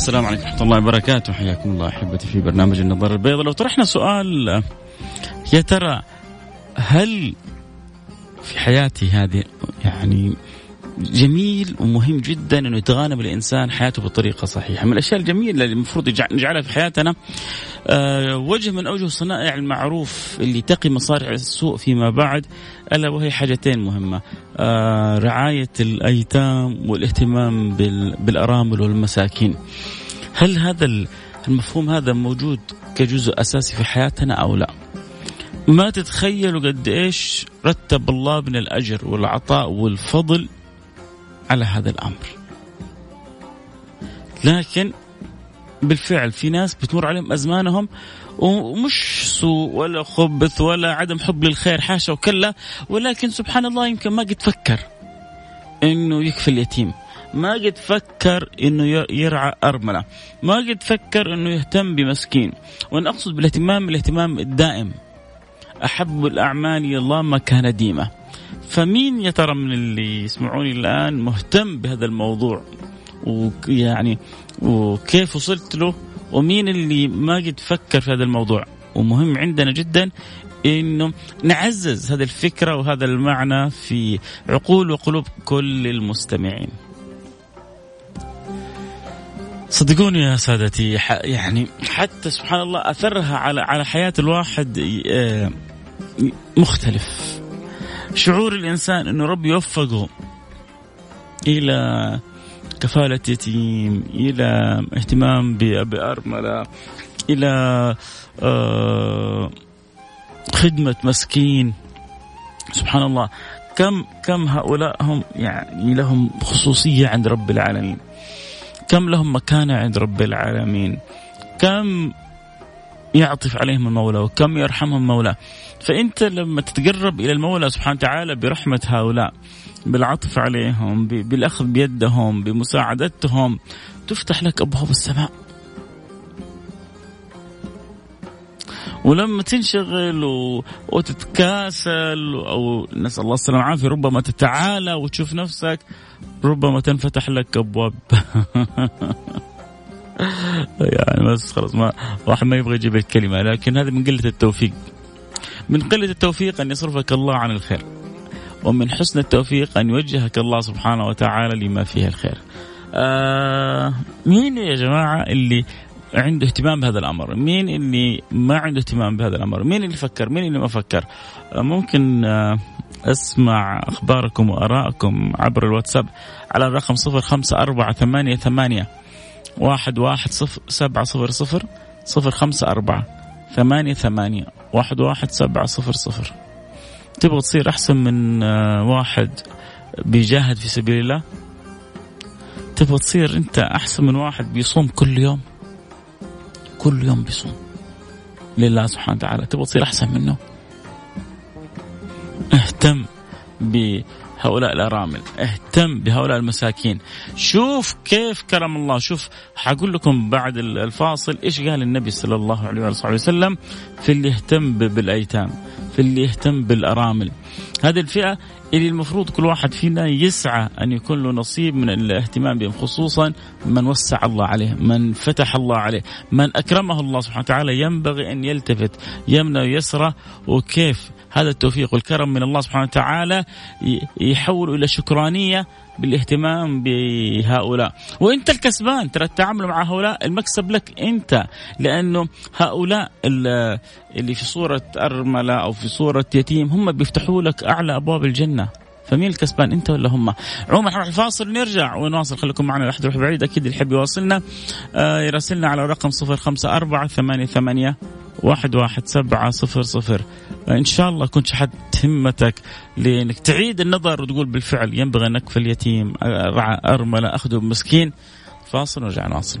السلام عليكم ورحمة الله وبركاته. حياكم الله أحبتي في برنامج النظر البيضاء. لو طرحنا سؤال يا ترى هل في حياتي هذه يعني جميل ومهم جدا إنه يتغانم الإنسان حياته بطريقة صحيحة، من الأشياء الجميلة اللي المفروض نجعلها في حياتنا أه وجه من أوجه صنائع المعروف اللي تقي مصارع السوء فيما بعد ألا وهي حاجتين مهمة أه رعاية الأيتام والاهتمام بالأرامل والمساكين. هل هذا المفهوم هذا موجود كجزء أساسي في حياتنا أو لا؟ ما تتخيلوا قد إيش رتب الله من الأجر والعطاء والفضل على هذا الأمر. لكن بالفعل في ناس بتمر عليهم أزمانهم ومش سوء ولا خبث ولا عدم حب للخير حاشا وكلا ولكن سبحان الله يمكن ما قد فكر إنه يكفي اليتيم. ما قد فكر إنه يرعى أرملة. ما قد فكر إنه يهتم بمسكين. وأنا أقصد بالاهتمام الاهتمام الدائم. أحب الأعمال إلى الله ما كان ديمه فمين يا ترى من اللي يسمعوني الآن مهتم بهذا الموضوع ويعني وكيف وصلت له ومين اللي ما قد فكر في هذا الموضوع ومهم عندنا جدا إنه نعزز هذه الفكرة وهذا المعنى في عقول وقلوب كل المستمعين. صدقوني يا سادتي يعني حتى سبحان الله أثرها على على حياة الواحد آه، مختلف. شعور الإنسان إنه رب يوفقه إلى كفالة يتيم إلى اهتمام بأرملة إلى آه، خدمة مسكين. سبحان الله. كم كم هؤلاء هم يعني لهم خصوصية عند رب العالمين؟ كم لهم مكانة عند رب العالمين؟ كم يعطف عليهم المولى وكم يرحمهم مولاه فأنت لما تتقرب إلى المولى سبحانه وتعالى برحمة هؤلاء بالعطف عليهم بالأخذ بيدهم بمساعدتهم تفتح لك أبواب السماء ولما تنشغل. وتتكاسل أو نسأل الله السلامة والعافية ربما تتعالى وتشوف نفسك ربما تنفتح لك أبواب يعني بس خلاص ما واحد ما يبغى يجيب الكلمة لكن هذا من قلة التوفيق من قلة التوفيق أن يصرفك الله عن الخير ومن حسن التوفيق أن يوجهك الله سبحانه وتعالى لما فيه الخير آه مين يا جماعة اللي عنده اهتمام بهذا الأمر؟ مين اللي ما عنده اهتمام بهذا الأمر؟ مين اللي فكر؟ مين اللي ما فكر؟ آه ممكن آه أسمع أخباركم وارائكم عبر الواتساب على الرقم صفر خمسة أربعة ثمانية ثمانية واحد واحد صفر سبعة صفر صفر صفر خمسة أربعة ثمانية ثمانية واحد واحد سبعة صفر صفر. تبغى تصير أحسن من آه، واحد بيجاهد في سبيل الله؟ تبغى تصير أنت أحسن من واحد بيصوم كل يوم؟ كل يوم بيصوم. لله سبحانه وتعالى. تبغى تصير أحسن منه؟ اهتم. هؤلاء الأرامل. اهتم بهؤلاء المساكين. شوف كيف كرم الله. شوف حقول لكم بعد الفاصل إيش قال النبي صلى الله عليه وسلم؟ في اللي يهتم بالأيتام في اللي يهتم بالأرامل. هذه الفئة اللي المفروض كل واحد فينا يسعى أن يكون له نصيب من الاهتمام بهم خصوصا من وسع الله عليه، من فتح الله عليه، من أكرمه الله سبحانه وتعالى ينبغي أن يلتفت يمنى ويسرى. وكيف؟ هذا التوفيق والكرم من الله سبحانه وتعالى يحول إلى شكرانية بالاهتمام بهؤلاء. وإنت الكسبان ترى التعامل مع هؤلاء المكسب لك أنت لأنه هؤلاء اللي في صورة أرملة أو في صورة يتيم هم بيفتحوا لك أعلى أبواب الجنة. فمين الكسبان انت ولا هم؟ عموما نروح الفاصل نرجع ونواصل. خليكم معنا لا يروح بعيد أكيد اللي يحب يواصلنا. آه يراسلنا على رقم 054 88 واحد واحد سبعة صفر صفر. إن شاء الله كنت شحت همتك لأنك تعيد النظر وتقول بالفعل ينبغي أن أكفل يتيم أرعى أرملة أخذه مسكين. فاصل ونرجع نواصل.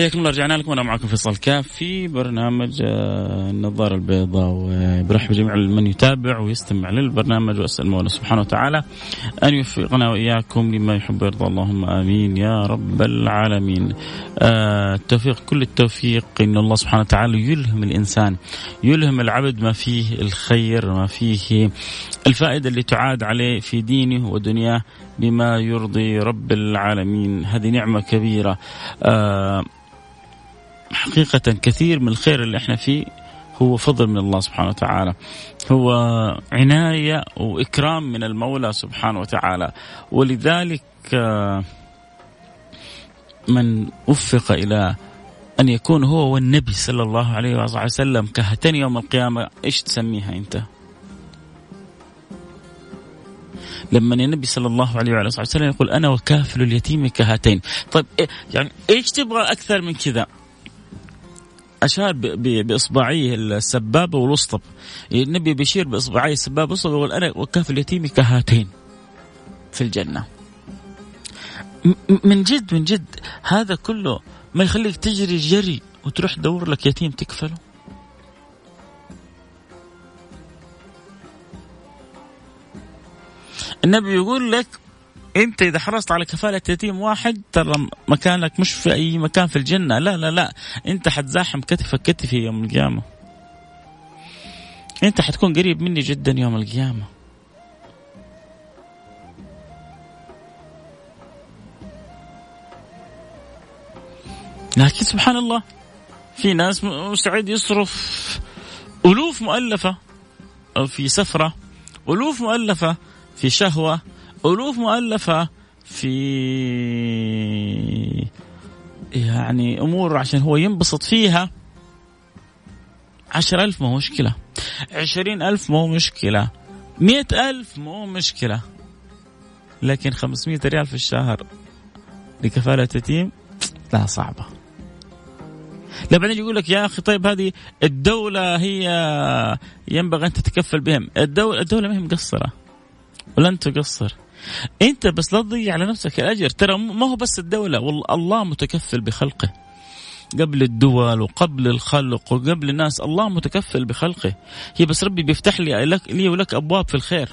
حياكم الله رجعنا لكم وأنا معكم فيصل كاف في برنامج آه، النظارة البيضاء وبرحب جميع من يتابع ويستمع للبرنامج وأسأل المولى سبحانه وتعالى أن يوفقنا وإياكم لما يحب ويرضى اللهم آمين يا رب العالمين. آه، التوفيق كل التوفيق إن الله سبحانه وتعالى يلهم الإنسان يلهم العبد ما فيه الخير ما فيه الفائدة اللي تعاد عليه في دينه ودنياه بما يرضي رب العالمين هذه نعمة كبيرة. حقيقة كثير من الخير اللي إحنا فيه هو فضل من الله سبحانه وتعالى. هو عناية وإكرام من المولى سبحانه وتعالى. ولذلك آه، من وفق إلى أن يكون هو والنبي صلى الله عليه وسلم كهتين يوم القيامة إيش تسميها أنت؟ لما النبي صلى الله عليه وعلى وسلم يقول أنا وكافل اليتيم كهاتين. طيب إيه، يعني إيش تبغى أكثر من كذا؟ أشار بإصبعيه السبابة والوسطى. النبي بيشير بإصبعيه السبابة والوسطى أنا وكاف اليتيم كهاتين في الجنة. من جد من جد هذا كله ما يخليك تجري جري وتروح تدور لك يتيم تكفله. النبي يقول لك انت اذا حرصت على كفاله يتيم واحد ترى مكانك مش في أي مكان في الجنة. لا لا لا. انت حتزاحم كتفك كتفي يوم القيامة. انت حتكون قريب مني جدا يوم القيامة. لكن سبحان الله في ناس مستعد يصرف ألوف مؤلفة في سفرة ألوف مؤلفة في شهوة ألوف مؤلفة في يعني أمور عشان هو ينبسط فيها. عشر ألف ما هو مشكلة. عشرين ألف ما هو مشكلة. مئة ألف ما هو مشكلة. لكن خمسمية ريال في الشهر لكفالة يتيم؟ لا صعبة. لا بعدين يقول لك يا أخي طيب هذه الدولة هي ينبغي أن تتكفل بهم، الدولة الدولة ما هي مقصرة. ولن تقصر. انت بس لا تضيع على نفسك الاجر. ترى ما هو بس الدولة والله الله متكفل بخلقه. قبل الدول وقبل الخلق وقبل الناس الله متكفل بخلقه. هي بس ربي بيفتح لي لك لي ولك أبواب في الخير.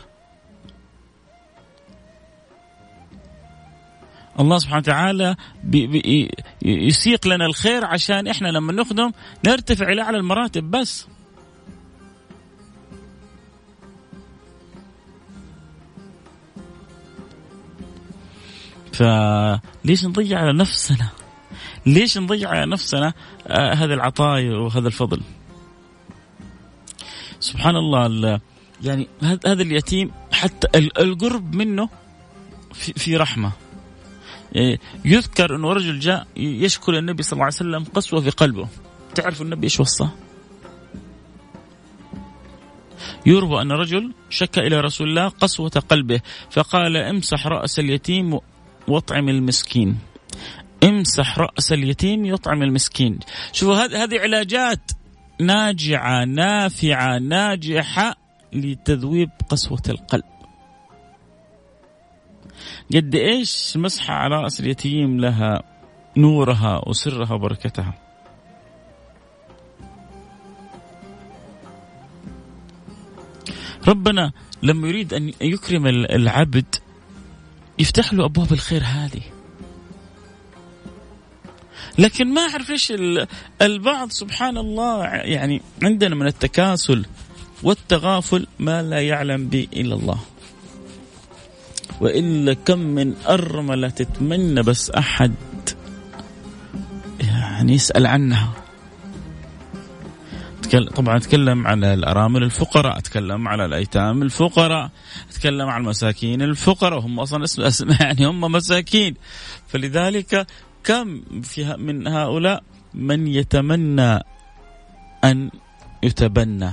الله سبحانه وتعالى بي بي يسيق لنا الخير عشان إحنا لما نخدم نرتفع إلى أعلى المراتب بس. فليش نضيع على نفسنا؟ ليش نضيع على نفسنا آه هذه العطايا وهذا الفضل؟ سبحان الله يعني هذا اليتيم حتى القرب منه في, رحمة. يعني يذكر إنه رجل جاء يشكو النبي صلى الله عليه وسلم قسوة في قلبه. تعرف النبي إيش وصاه؟ يروى أن رجل شكى إلى رسول الله قسوة قلبه فقال امسح رأس اليتيم واطعم المسكين. امسح رأس اليتيم يطعم المسكين. شوفوا هذه علاجات ناجعة نافعة ناجحة لتذويب قسوة القلب. قد إيش مسحة على رأس اليتيم لها نورها وسرها وبركتها. ربنا لما يريد أن يكرم العبد يفتح له أبواب الخير هذه. لكن ما أعرف ليش البعض سبحان الله يعني عندنا من التكاسل والتغافل ما لا يعلم به إلا الله. والا كم من ارمله تتمنى بس أحد. يعني يسال عنها. طبعا أتكلم على الأرامل الفقراء أتكلم على الأيتام الفقراء أتكلم على المساكين الفقراء. هم أصلا اسم يعني هم مساكين. فلذلك كم في من هؤلاء من يتمنى أن يتبنى؟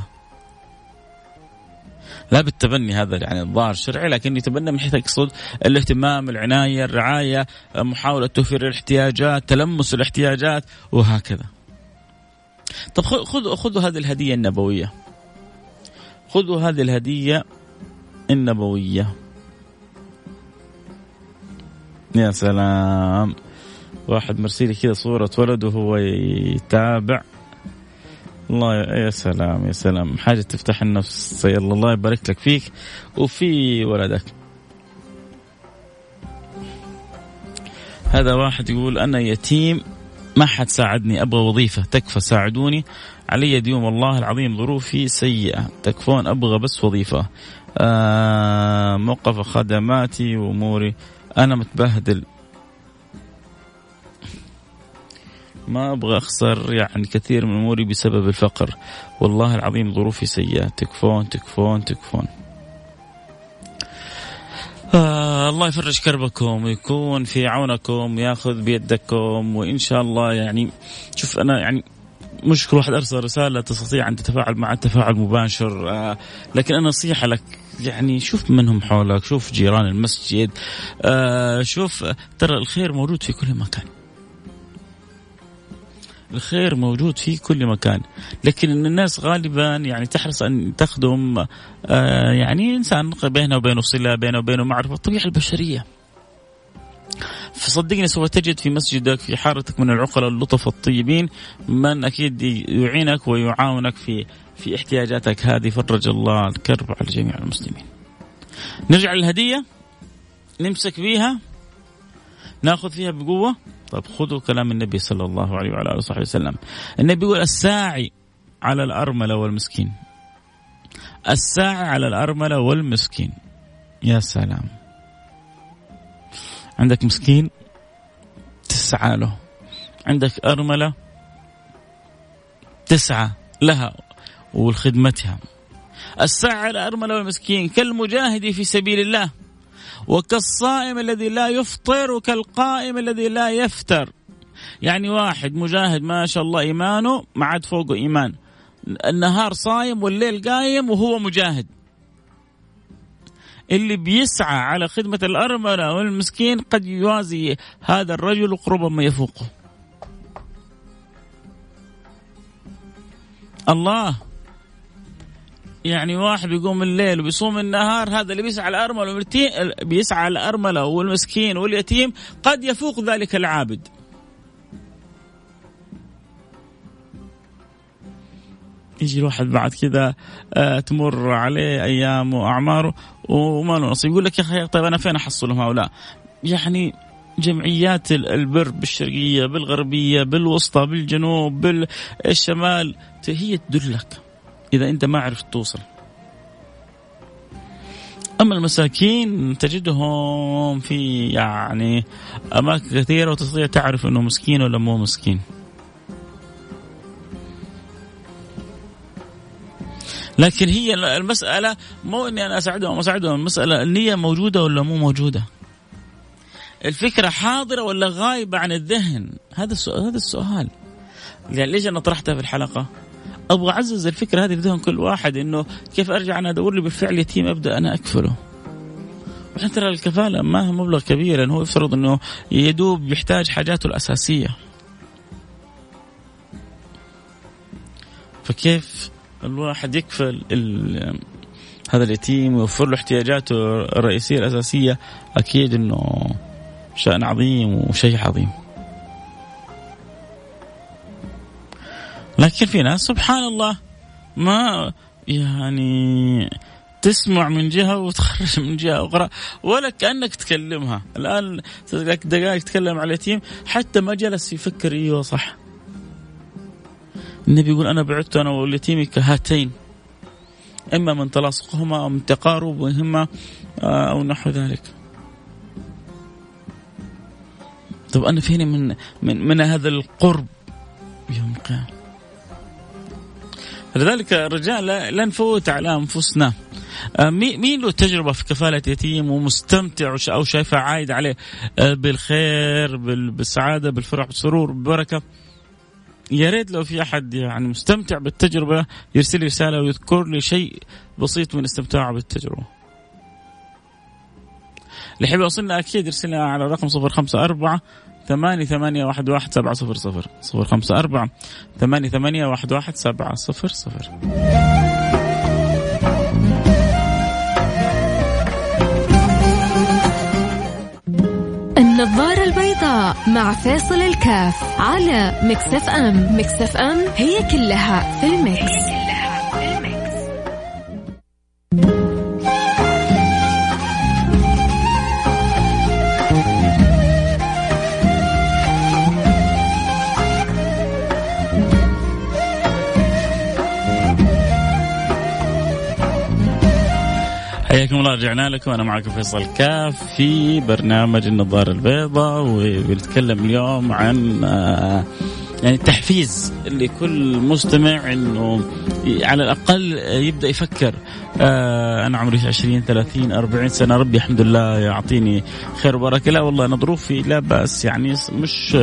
لا بالتبني هذا يعني الظاهر شرعي لكن يتبنى من حيث يقصد الاهتمام العناية الرعاية محاولة توفير الاحتياجات تلمس الاحتياجات وهكذا. طب خذوا خذوا هذه الهدية النبوية. خذوا هذه الهدية النبوية. يا سلام. واحد مرسيلي كذا صورة ولد وهو يتابع. الله يا سلام يا سلام. حاجة تفتح النفس. يلا الله يبارك لك فيك وفي ولدك. هذا واحد يقول أنا يتيم ما حد ساعدني أبغى وظيفة تكفى ساعدوني. علي ديون والله العظيم ظروفي سيئة. تكفون أبغى بس وظيفة. آه موقف خدماتي وأموري. أنا متبهدل. ما أبغى أخسر يعني كثير من أموري بسبب الفقر. والله العظيم ظروفي سيئة. تكفون تكفون تكفون. آه الله يفرج كربكم ويكون في عونكم ياخذ بيدكم وإن شاء الله يعني شوف أنا يعني مشكلة واحد أرسل رسالة تستطيع أن تتفاعل مع التفاعل مباشر آه لكن أنا نصيحة لك يعني شوف منهم حولك شوف جيران المسجد آه شوف ترى الخير موجود في كل مكان. الخير موجود في كل مكان. لكن الناس غالبا يعني تحرص أن تخدم آه يعني إنسان بينه وبينه صلة بينه وبينه معرفة الطبيعه البشرية. فصدقني سوف تجد في مسجدك في حارتك من العقلاء اللطف الطيبين من أكيد يعينك ويعاونك في في احتياجاتك. هذه فرج الله الكرب على جميع المسلمين. نرجع للهدية نمسك فيها ناخذ فيها بقوة. طيب خذوا كلام النبي صلى الله عليه وعلى آله وصحبه وسلم. النبي يقول الساعي على الأرملة والمسكين. الساعي على الأرملة والمسكين. يا سلام. عندك مسكين؟ تسعى له. عندك أرملة؟ تسعى لها ولخدمتها الساعي على الأرملة والمسكين. كالمجاهد في سبيل الله. وكالصائم الذي لا يفطر وكالقائم الذي لا يفتر يعني واحد مجاهد ما شاء الله إيمانه ما عاد فوقه إيمان. النهار صايم والليل قايم وهو مجاهد. اللي بيسعى على خدمة الأرملة والمسكين قد يوازي هذا الرجل ربما يفوقه. الله يعني واحد بيقوم الليل وبيصوم النهار هذا اللي بيسعى الأرملة بيسعى الأرملة والمسكين واليتيم قد يفوق ذلك العابد يجي الواحد بعد كذا آه تمر عليه أيام وأعماره وما له نصيب يقول لك يا أخي طيب أنا فين أحصلهم هؤلاء؟ يعني جمعيات البر بالشرقية بالغربية بالوسطى بالجنوب بالشمال هي تدلك إذا أنت ما عرفت توصل. أما المساكين تجدهم في يعني أماكن كثيرة وتستطيع تعرف أنه مسكين ولا مو مسكين. لكن هي المسألة مو إني أنا أساعدهم أو أساعدهم المسألة النية موجودة ولا مو موجودة؟ الفكرة حاضرة ولا غايبة عن الذهن؟ هذا السؤال هذا السؤال. يعني ليش أنا طرحتها في الحلقة؟ أبغى أعزز الفكرة هذه في ذهن كل واحد إنه كيف أرجع أنا أدور لي بالفعل يتيم أبدأ أنا أكفله. وحين ترى الكفالة ما هو مبلغ كبير لأنه هو يفترض إنه يدوب يحتاج حاجاته الأساسية. فكيف الواحد يكفل هذا اليتيم ويوفر له احتياجاته الرئيسية الأساسية أكيد إنه شأن عظيم وشيء عظيم. لكن في ناس سبحان الله ما يعني تسمع من جهة وتخرج من جهة أخرى ولا كأنك تكلمها. الآن دقائق تكلم على اليتيم حتى ما جلس يفكر. أيوه صح. النبي يقول أنا بعدت أنا واليتيم كهاتين. إما من تلاصقهما أو من تقاربهما آه، أو نحو ذلك. طب أنا فيني من من من هذا القرب؟ يوم القيامة. لذلك الرجال لا نفوت على أنفسنا. آه، مين له تجربة في كفالة يتيم ومستمتع أو شايفها عايد عليه؟ آه، بالخير بالسعادة بالفرح بالسرور بالبركة. يا ريت لو في أحد يعني مستمتع بالتجربة يرسل لي رسالة ويذكر لي شيء بسيط من استمتاعه بالتجربة. اللي يحب يوصلنا أكيد يرسلنا على الرقم 054 ثمانية ثمانية واحد واحد سبعة صفر صفر. صفر خمسة أربعة ثمانية ثمانية واحد واحد سبعة صفر. صفر النظارة البيضاء البيضاء مع فاصل الكاف على مكسف أم. مكسف أم هي كلها في المكس, الله رجعنا لكم. أنا معكم فيصل كاف في برنامج النظارة البيضاء وبنتكلم اليوم عن آه، يعني تحفيز لكل مستمع إنه على الأقل يبدأ يفكر. آه أنا عمري 20 30 40 سنة. ربي الحمد لله يعطيني خير وبركة. لا والله أنا ظروفي لا بأس يعني مش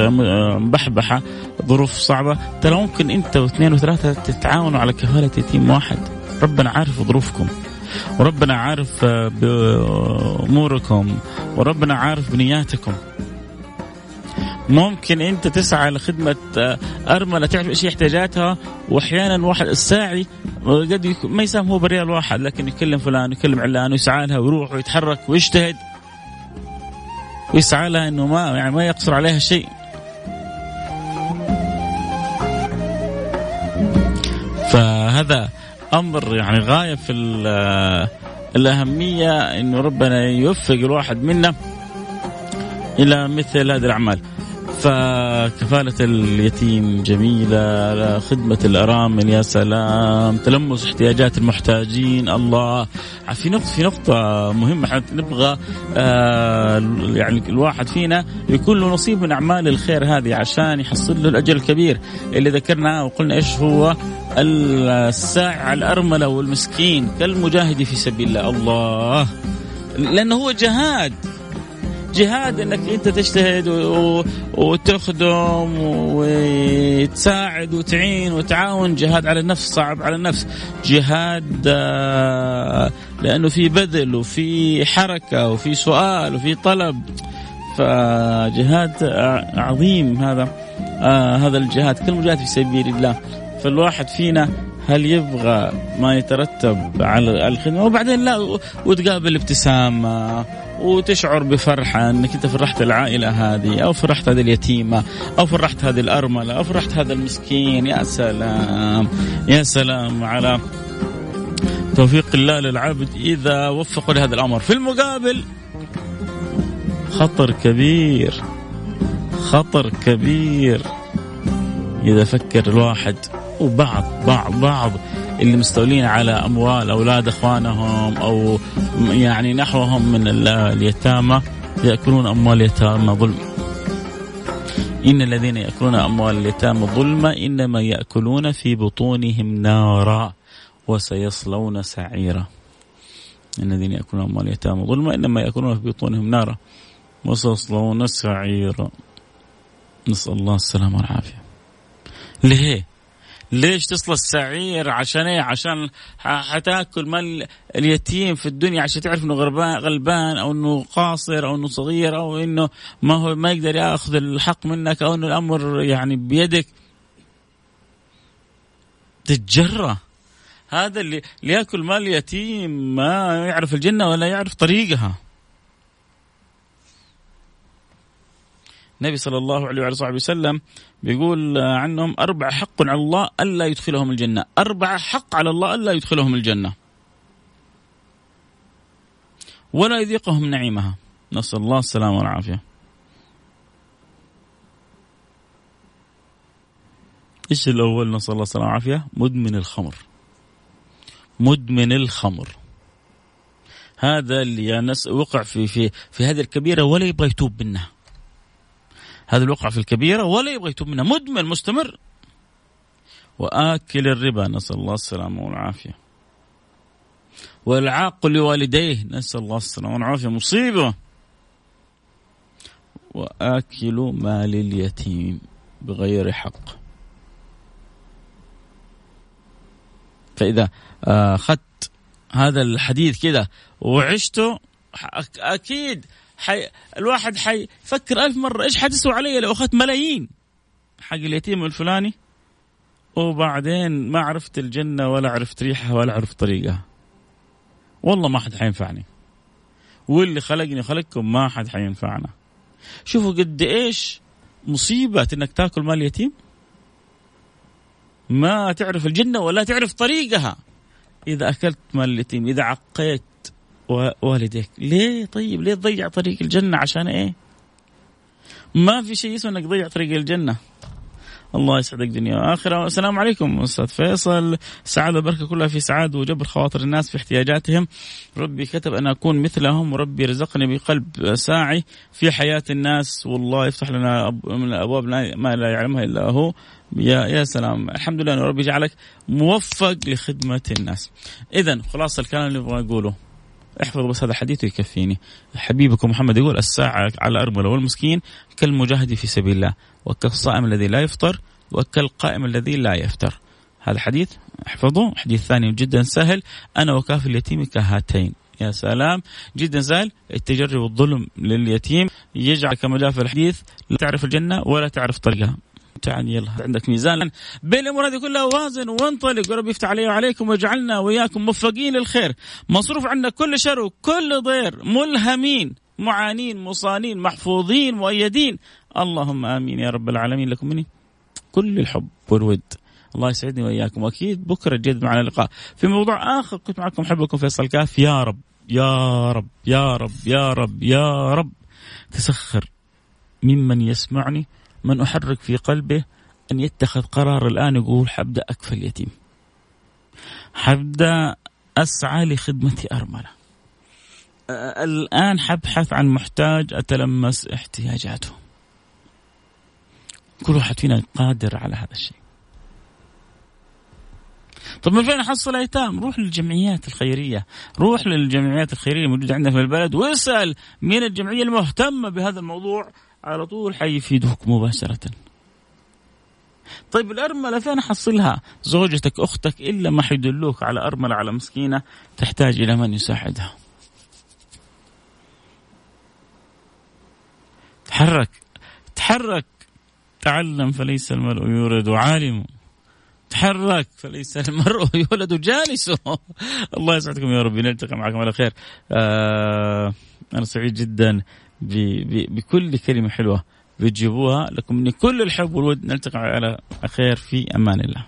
مبحبحة ظروف صعبة. ترى ممكن أنت واثنين وثلاثة تتعاونوا على كفالة يتيم واحد. ربنا عارف ظروفكم. وربنا عارف بأموركم وربنا عارف بنياتكم. ممكن أنت تسعى لخدمة أرملة تعرف إيش احتياجاتها وأحيانا واحد الساعي قد ما يساهم هو بريال واحد لكن يكلم فلان ويكلم علان ويسعى لها ويروح ويتحرك ويجتهد. ويسعى لها إنه ما يعني ما يقصر عليها شيء. فهذا أمر يعني غاية في الأهمية إنه ربنا يوفق الواحد منا إلى مثل هذه الأعمال. فكفالة اليتيم جميلة خدمة الأرامل يا سلام تلمس احتياجات المحتاجين الله. في نقطة في نقطة مهمة نبغى آه يعني الواحد فينا يكون له نصيب من أعمال الخير هذه عشان يحصل له الأجر الكبير. اللي ذكرناه وقلنا إيش هو؟ الساعي على الأرملة والمسكين كالمجاهد في سبيل الله. الله. لأنه هو جهاد. جهاد إنك أنت تجتهد وتخدم وتساعد وتعين وتعاون. جهاد على النفس صعب على النفس. جهاد آه، لأنه في بذل وفي حركة وفي سؤال وفي طلب. فجهاد عظيم هذا آه هذا الجهاد كل مجاهد في سبيل الله. فالواحد فينا هل يبغى ما يترتب على الخدمة؟ وبعدين لا وتقابل ابتسامة وتشعر بفرحة أنك أنت فرحت العائلة هذه أو فرحت هذه اليتيمة أو فرحت هذه الأرملة أو فرحت هذا المسكين. يا سلام يا سلام على توفيق الله للعبد إذا وفقوا لهذا الأمر. في المقابل خطر كبير خطر كبير إذا فكر الواحد وبعض بعض بعض اللي مستولين على أموال أولاد إخوانهم أو يعني نحوهم من اليتامى يأكلون أموال اليتامى ظلم. إن الذين يأكلون أموال اليتامى ظلما إنما يأكلون في بطونهم نارا وسيصلون سعيرا. إن الذين يأكلون أموال اليتامى ظلما إنما يأكلون في بطونهم نارا وسيصلون سعيرا. نسأل الله السلامة والعافية. ليه؟ ليش تصل السعير عشان إيه؟ عشان حتاكل مال اليتيم في الدنيا عشان تعرف إنه غلبان أو إنه قاصر أو إنه صغير أو إنه ما هو ما يقدر يأخذ الحق منك أو إنه الأمر يعني بيدك. تتجرى هذا اللي, ياكل مال اليتيم ما يعرف الجنة ولا يعرف طريقها. النبي صلى الله عليه وعلى صحبه وسلم بيقول عنهم أربع حق على الله ألا يدخلهم الجنة. أربع حق على الله ألا يدخلهم الجنة. ولا يذيقهم نعيمها. نسأل الله السلامة والعافية. إيش الأول؟ نسأل الله السلامة والعافية. مدمن الخمر. مدمن الخمر. هذا اللي ناس وقع في في في هذه الكبيرة ولا يبغى يتوب منها. هذا الوقع في الكبيرة ولا يبغى يتوب منها. مدمن مستمر. وآكل الربا. نسأل الله السلامة والعافية. والعاق لوالديه. نسأل الله السلامة والعافية. مصيبة. وآكل مال اليتيم بغير حق. فإذا أخذت هذا الحديث كذا وعشته أكيد حي... الواحد حيفكر ألف مرة إيش حتسوى علي لو أخذت ملايين؟ حق اليتيم الفلاني وبعدين ما عرفت الجنة ولا عرفت ريحها ولا عرفت طريقها. والله ما حد حينفعني. واللي خلقني وخلقكم ما حد حينفعنا. شوفوا قد إيش مصيبة إنك تاكل مال يتيم ما تعرف الجنة ولا تعرف طريقها. إذا أكلت مال اليتيم إذا عقيت والديك ليه طيب؟ ليه تضيع طريق الجنة عشان إيه؟ ما في شيء اسمه إنك تضيع طريق الجنة. الله يسعدك دنيا وآخرة. السلام عليكم أستاذ فيصل. السعاده والبركه كلها في سعادة وجبر خواطر الناس في احتياجاتهم. ربي كتب أن أكون مثلهم وربي رزقني بقلب ساعي في حياة الناس. والله يفتح لنا من ابواب ما لا يعلمها إلا هو. يا يا سلام. الحمد لله أن ربي جعلك موفق لخدمة الناس. اذا خلاص الكلام اللي أبغى اقوله احفظوا بس هذا الحديث يكفيني. حبيبكم محمد يقول الساعة على الأرملة والمسكين كالمجاهد في سبيل الله وكالصائم الذي لا يفطر وكالقائم الذي لا يفتر هذا حديث احفظوا حديث ثاني جدا سهل. أنا وكافي اليتيم كهاتين. يا سلام. جدا سهل. التجري والظلم لليتيم يجعل كما جاء في الحديث لا تعرف الجنة ولا تعرف طريقها. تعال يلا عندك ميزان. بين الأمور هذه كلها وازن وانطلق. ورب يفتح علي وعليكم ويجعلنا وإياكم موفقين للخير. مصروف عنا كل شر وكل ضير. ملهمين معانين مصانين محفوظين مؤيدين. اللهم آمين يا رب العالمين. لكم مني كل الحب والود. الله يسعدني وإياكم. وأكيد بكرة جد معنا لقاء. في موضوع آخر كنت معكم حبكم فيصل كاف. يا رب يا رب يا رب يا رب يا رب. تسخر ممن يسمعني من أحرك في قلبه أن يتخذ قرار الآن يقول حبدأ أكفل اليتيم. حبدأ أسعى لخدمة أرملة. الآن حبحث عن محتاج أتلمس احتياجاته. كل واحد فينا قادر على هذا الشيء. طب من فين احصل ايتام؟ روح للجمعيات الخيرية، روح للجمعيات الخيرية الموجودة عندنا في البلد. واسأل مين الجمعية المهتمة بهذا الموضوع؟ على طول حيفيدوك مباشرة. طيب الأرملة فين أحصلها زوجتك أختك إلا ما حيدلوك على أرملة على مسكينة تحتاج إلى من يساعدها. تحرك تحرك. تعلم فليس المرء يورد عالم. تحرك فليس المرء يولد جالس. الله يسعدكم يا رب نلتقي معكم على خير. آه أنا سعيد جدا. بكل كلمة حلوة بتجيبوها لكم من كل الحب والود نلتقي على خير في أمان الله.